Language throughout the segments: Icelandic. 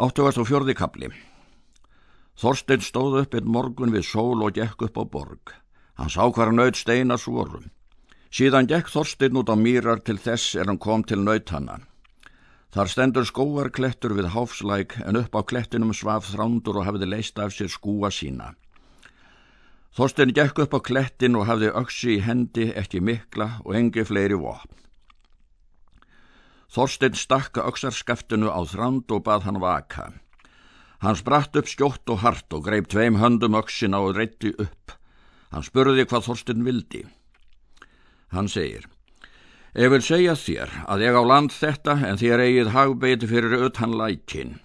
Áttugast og fjörði kapli. Þorstein stóð upp einn morgun við sól og gekk upp á borg. Hann sá hvar nöyt steinar svorum. Síðan gekk Þorstein út á mýrar til þess er hann kom til nöyt hannan. Þar stendur skóarklettur við háfslæk en upp á klettinum svaf þrándur og hafði leist af sér skúa sína. Þorstein gekk upp á klettin og hafði öksi í hendi ekki mikla og engi fleiri vopn. Þorstein stakka öksarskaftinu á þrand og bað hann vaka. Hann spratt upp skjótt og hart og greip tveim höndum öksina og reytti upp. Hann spurði hvað Þorstein vildi. Hann segir, Ég vil segja þér að ég á land þetta en þér eigið hagbeiti fyrir utan lækin.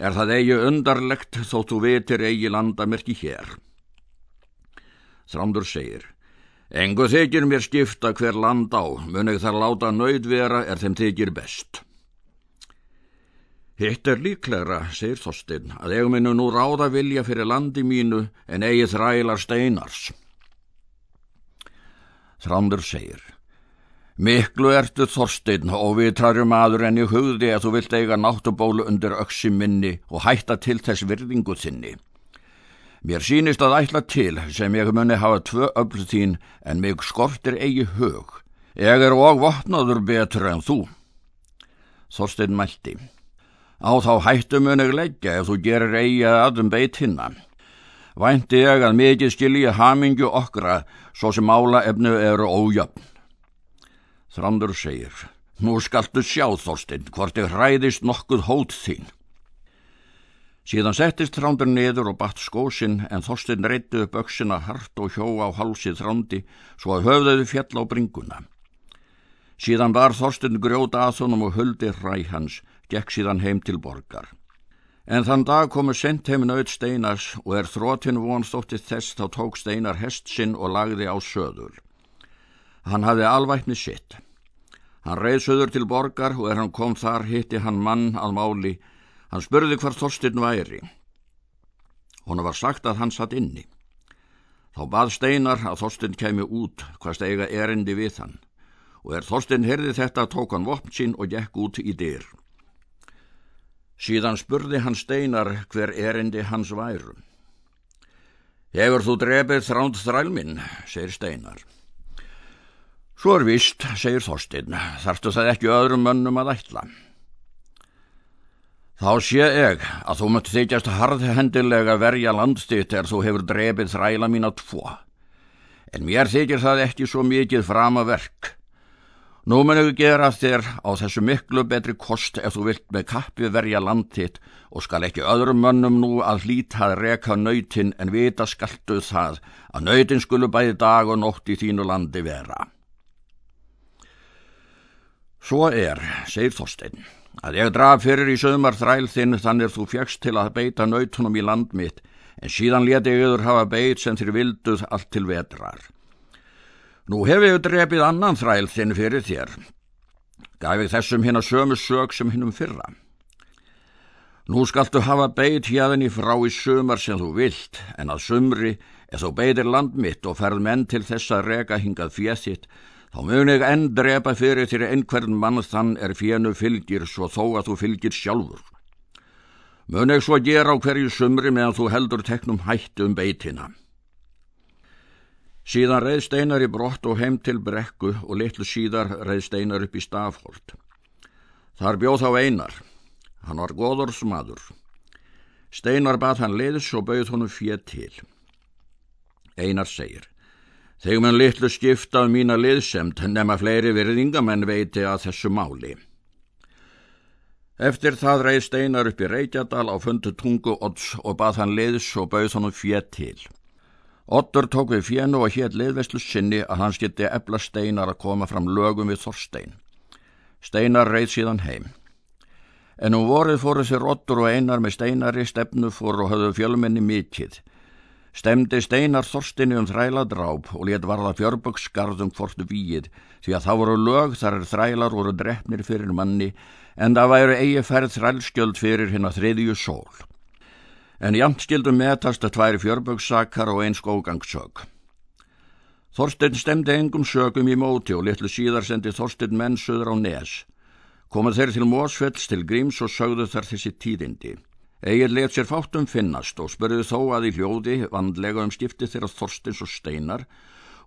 Er það eigi undarlegt þó þú vitir eigi landamerki hér? Þrándur segir, Engu þykir mér skipta hver land á, munið þar láta nöyð vera er þeim þykir best. Hitt er líklegra, segir Þorstein, að ég minu nú ráða vilja fyrir landi mínu en eigi þrælar steinars. Þrándur segir, Miklu ertu Þorstein og við trarjum aður en ég hugði að þú vilt eiga náttubólu undir öksi minni og hætta til þess virðingu þinni. Mér sínist að ætla til sem ég muni hafa tvö öll þín en mig skortir eigi hug. Ég er og vopnaður betur en þú. Þorstein mælti. Á þá hættu muni leggja ef þú gerir eigi aðum beit hinna. Vænti ég að mikið skilji hamingju okkra svo sem mála efnu eru ójöfn. Þrandur segir. Nú skaltu sjá Þorstein hvort ég hræðist nokkuð hót þín. Síðan settist þrándur niður og batt skósinn en Þorstein reytti upp öksina hart og hjó á hálsið þrándi svo að höfðuði fjall á bringuna. Síðan var Þorstein grjóta að honum og huldi hræ hans, gekk síðan heim til borgar. En þann dag komu sent heim nöyð Steinars og er þrótin vonstóttið þess þá tók Steinar hest sinn og lagði á söður. Hann hafði alvætni sitt. Hann reið söður til borgar og er hann kom þar hitti hann mann að máli Hann spurði hvar Þorstinn væri. Hona var sagt að hann satt inni. Þá bað Steinar að Þorstinn kemi út hvað steiga erindi við hann og er Þorstinn herði þetta tók hann vopn sín og gekk út í dyr. Síðan spurði hann Steinar hver erindi hans væru. Hefur þú drefið þránd þrælminn, segir Steinar. Svo er vist, segir Þorstinn, þarftu það ekki öðrum mönnum að ætla. Þá sé ég að þú möttu þykjast harðhendilega verja landstitt er þú hefur drefið þræla mín á tvo. En mér þykir það ekki svo mikið fram að verk. Nú munum við gera þér á þessu miklu betri kost ef þú vilt með kappi verja landtitt og skal ekki öðrum mönnum nú að hlýta að reka nöytin en vita skaltu það að nöytin skulu bæði dag og nótt í þínu landi vera. Svo er, segir Þorstein að ég draf fyrir í sögumar þræl þinn þannig þú fjagst til að beita nautunum í land mitt en síðan leti yfir hafa beit sem þér vilduð allt til vetrar. Nú hef ég drefið annan þræl þinn fyrir þér. Gaf ég þessum hinn að sömu sög sem hinnum fyrra. Nú skaltu hafa beit hérðinni frá í sömar sem þú vilt en að sömri ef þú beitir land mitt og ferð menn til þess að reka hingað fjettitt Þá mun ég enn drepa fyrir þér einhvern mann þann er fjennu fylgir svo þó að þú fylgir sjálfur. Mun ég svo gera á hverju sumri meðan þú heldur teknum hættu um beitina. Síðan reið Steinar í brott og heim til brekku og litlu síðar reið Steinar upp í stafholt. Þar bjóð þá einar. Hann var goður smadur. Steinar bað hann leiðs og bauð honum fér til. Einar segir. Þegar mann litlu skipta um mína liðsemt nema fleiri virðingamenn veiti að þessu máli. Eftir það reið Steinar upp í Reykjadal á fundu tungu odds og bað hann liðs og bauð honum fjett til. Oddur tók við fjennu og hétt liðveslu sinni að hans geti ebla Steinar að koma fram lögum við Þorstein. Steinar reið síðan heim. En um vorið fóru sér Oddur og Einar með Steinari stefnu fór og höfðu fjölmenni mikið stemdi Steinar Þorstinni um þræladráp og let varða fjörböksgarðum hvortu víið því að þá voru lög þar þrælar voru drefnir fyrir manni en það væru eigi ferð þrælskjöld fyrir hinn að þriðju sól. En jamt skildum metast að tværi fjörbökssakar og eins góðgangssög. Þorstinn stemdi engum sögum í móti og litlu síðar sendi Þorstinn menn söður á nes. Komað þeir til Mósfells til Gríms og sögðu þar þessi tíðindi. Egil let sér fátum finnast og spurði þó að í hljóði vandlega um skipti þeirra Þorstins og Steinar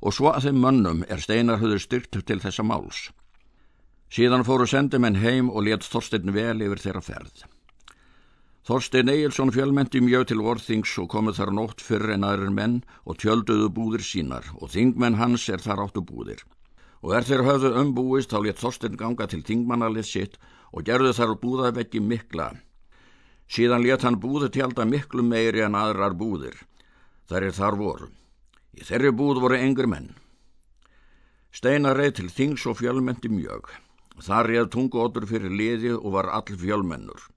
og svo að þeim mönnum er Steinar höfður styrkt til þessa máls. Síðan fóru sendimenn heim og let Þorstein vel yfir þeirra ferð. Þorstein Egilson fjölmenti mjög til vorþings og komið þar nótt fyrr en aðrir menn og tjölduðu búðir sínar og þingmenn hans er þar áttu búðir. Og er þeir höfðu umbúist þá let Þorstein ganga til þingmannalið sitt og gerðu þar búðaveggi mikla. Síðan let hann búðu tjálta miklu meiri en aðrar búðir. Þar er þar voru. Í þeirri búð voru engur menn. Steinar reið til þings og fjölmenti mjög. Þar reið tungu otur fyrir liði og var all fjölmennur.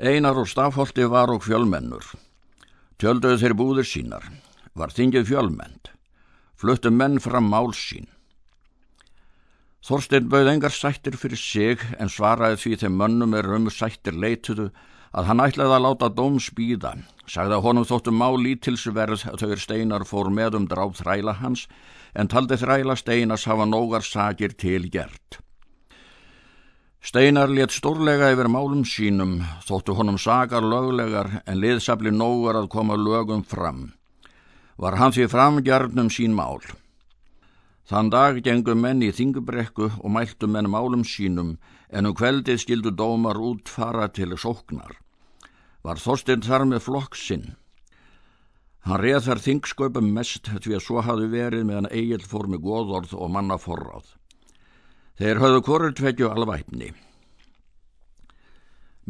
Einar og stafholti var og fjölmennur. Tjölduðu þeir búðir sínar. Var þingið fjölmennd. Fluttu menn fram máls sín. Þorstein bauð engar sættir fyrir sig en svaraði því þeim mönnum er um sættir leituðu að hann ætlaði að láta dóm spýða. Sagði að honum þóttu má lítilsverð er steinar fór með um dráð þræla hans en taldi þræla steinas hafa nógar sakir til gert. Steinar let stórlega yfir málum sínum, þóttu honum sagar löglegar en liðsabli nógar að koma lögum fram. Var hann því framgjarnum sín mál. Þann dag gengum menn í þingubrekku og mæltu menn málum sínum en um kveldið skildu dómar út fara til sóknar. Var þorstinn þar með flokk sinn. Hann reð þar þingsköpum mest því að svo hafi verið meðan eigil fór með góðorð og manna forráð. Þeir höfðu korur tveggju alvæpni.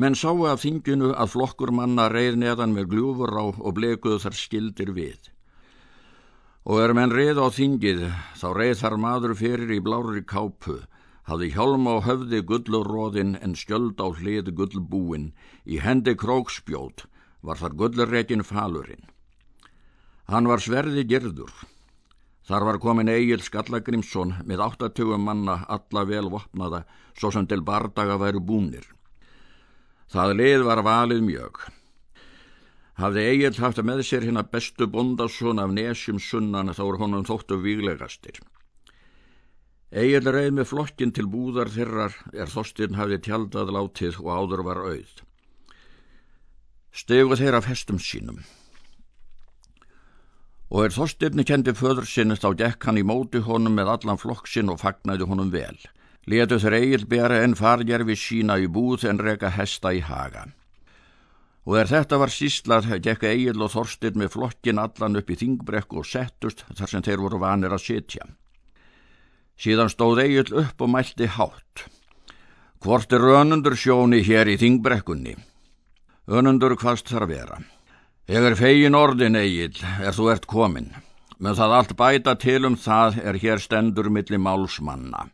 Menn sáu af þinginu að flokkur manna reið neðan með gljúfur á og blekuðu þar skildir við. Og er menn reið á þingið, þá reið þar maður fyrir í blári kápu, hafði hjálm á höfði gulluróðin en skjöld á hlið gullbúin, í hendi krókspjót, var þar gullurreikin falurinn. Hann var sverði gerður, Þar var komin Egil Skallagrimsson með 80 manna alla vel vopnaða svo sem til bardaga væru búnir. Það lið var valið mjög. Hafði Egil haft með sér hérna bestu bondasson af nesjum sunnan þá er honum þóttu výlegastir. Egil reið með flokkin til búðar þirrar er þostinn hafði tjaldað látið og áður var auð. Stegu þeir af hestum sínum og er þóstirni kendi föður sinni þá gekk hann í móti honum með allan flokksinn og fagnæði honum vel. Letu þeir eigil bera en fargerfi sína í búð en reka hesta í haga. Og er þetta var síslað, gekk eigil og þorstir með flokkin allan upp í þingbrekku og settust þar sem þeir voru vanir að sitja. Síðan stóð eigil upp og mælti hátt. Hvort er önundur sjóni hér í þingbrekkunni? Önundur hvaðst þar vera? Ég er fegin orðin eigil, er þú ert komin, með það allt bæta til um það er hér stendur milli málsmanna.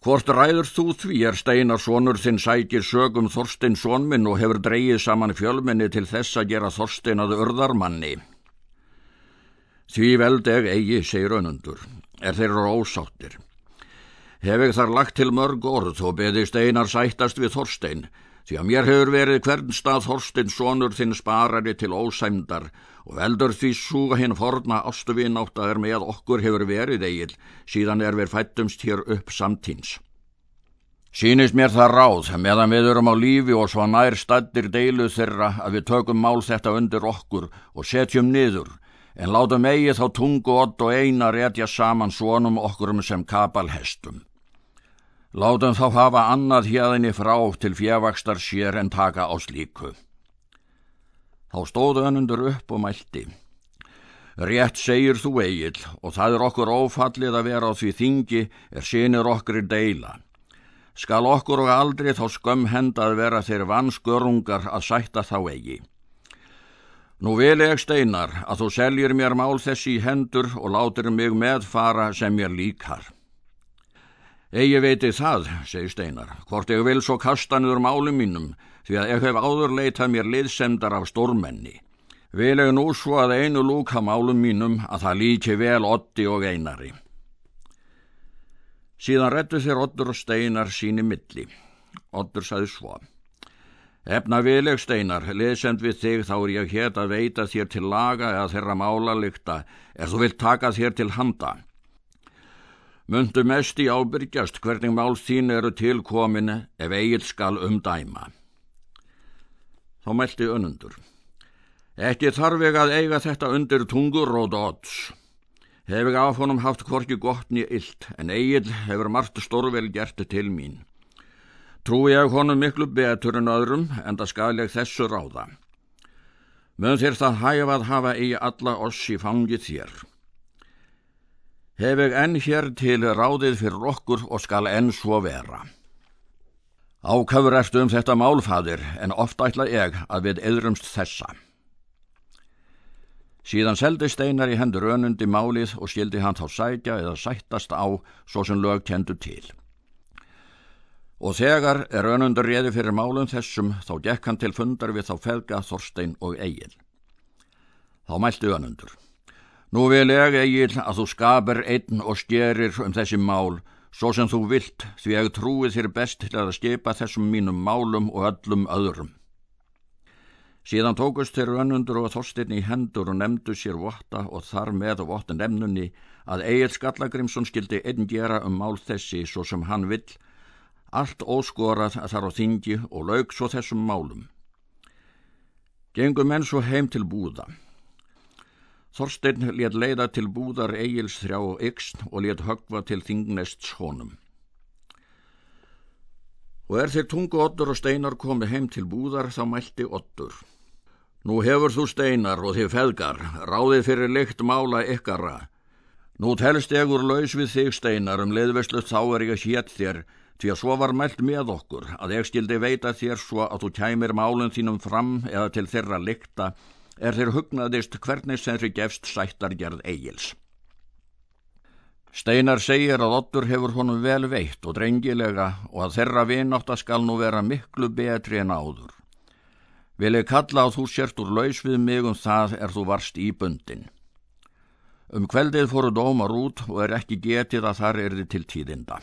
Hvort ræður þú því er steinar sonur þinn sækir sögum Þorstein sonminn og hefur dreyið saman fjölminni til þess að gera Þorstein að örðarmanni? Því veldeg eigi, segir önundur, er þeir eru ósáttir. Hef ég þar lagt til mörg orð og beði steinar sættast við Þorstein, Því að mér hefur verið hvern stað Þorstinn sonur þinn sparari til ósæmdar og veldur því súga hinn forna ástuvinátt að er með okkur hefur verið eigil síðan er við fættumst hér upp samtíns. Sýnist mér það ráð meðan við erum á lífi og svo nær staddir deilu þeirra að við tökum mál þetta undir okkur og setjum niður en látum eigi þá tungu ott og eina rétja saman svonum okkurum sem kapalhestum. Látum þá hafa annað hérðinni frá til fjavakstar sér en taka á slíku. Þá stóðu önundur upp og mælti. Rétt segir þú eigil og það er okkur ófallið að vera á því þingi er sínir okkur í deila. Skal okkur og aldrei þá skömm henda að vera þeir vanskörungar að sætta þá eigi. Nú vil ég steinar að þú seljir mér mál þessi í hendur og látir mig meðfara sem mér líkar. Egi veiti það, segi Steinar, hvort ég vil svo kasta niður málum mínum, því að ég hef áður leitað mér liðsemdar af stórmenni. Vil ég nú svo að einu lúka málum mínum að það líki vel Otti og Einari. Síðan rettu þér Ottur og Steinar síni milli. Ottur saði svo. Efna vileg Steinar, liðsemd við þig þá er ég hér að veita þér til laga eða þeirra mála lykta, er þú vilt taka þér til handa. Mundu mest í ábyrgjast hvernig mál þín eru tilkomin ef eigil skal umdæma. Þá meldi önundur. Ekki þarf ég að eiga þetta undir tungur og dots. Hef ég af honum haft hvorki gott nýja illt, en eigil hefur margt stórvel gert til mín. Trú ég honum miklu betur en öðrum, en það skal ég þessu ráða. Mun þér það hæfað hafa í alla oss í fangið þér. Hef ég enn hér til ráðið fyrir okkur og skal enn svo vera. Ákafur eftir um þetta málfadir en ofta ætla ég að við eðrumst þessa. Síðan seldi Steinar í hendur önundi málið og skildi hann þá sætja eða sættast á svo sem lög kendu til. Og þegar er önundur réði fyrir málum þessum þá gekk hann til fundar við þá felga Þorstein og Egil. Þá mælti önundur. Nú vil ég, Egil, að þú skapir einn og stjerir um þessi mál, svo sem þú vilt, því ég trúi þér best til að skipa þessum mínum málum og öllum öðrum. Síðan tókust þeir önnundur og þorstirni í hendur og nefndu sér votta og þar með og votta nefnunni að Egil Skallagrimsson skildi einn gera um mál þessi svo sem hann vill, allt óskorað þar á þingi og laug svo þessum málum. Gengum menn svo heim til búða. Þorstein let leiða til búðar Egils þrjá og ykst og let högva til þingnests honum. Og er þeir tungu Ottur og Steinar komið heim til búðar þá mælti Ottur. Nú hefur þú Steinar og þið feðgar, ráðið fyrir lykt mála ykkara. Nú telst ég úr laus við þig Steinar um leðveslu þá er ég að hétt þér, því að svo var mælt með okkur, að ég skildi veita þér svo að þú kæmir málun þínum fram eða til þeirra lykta, er þeir hugnaðist hvernig sem þeir gefst sættargerð eigils. Steinar segir að Ottur hefur honum vel veitt og drengilega og að þeirra vinátt að skal nú vera miklu betri en áður. Vil ég kalla að þú sért úr laus við mig um það er þú varst í bundin. Um kveldið fóru dómar út og er ekki getið að þar er þið til tíðinda.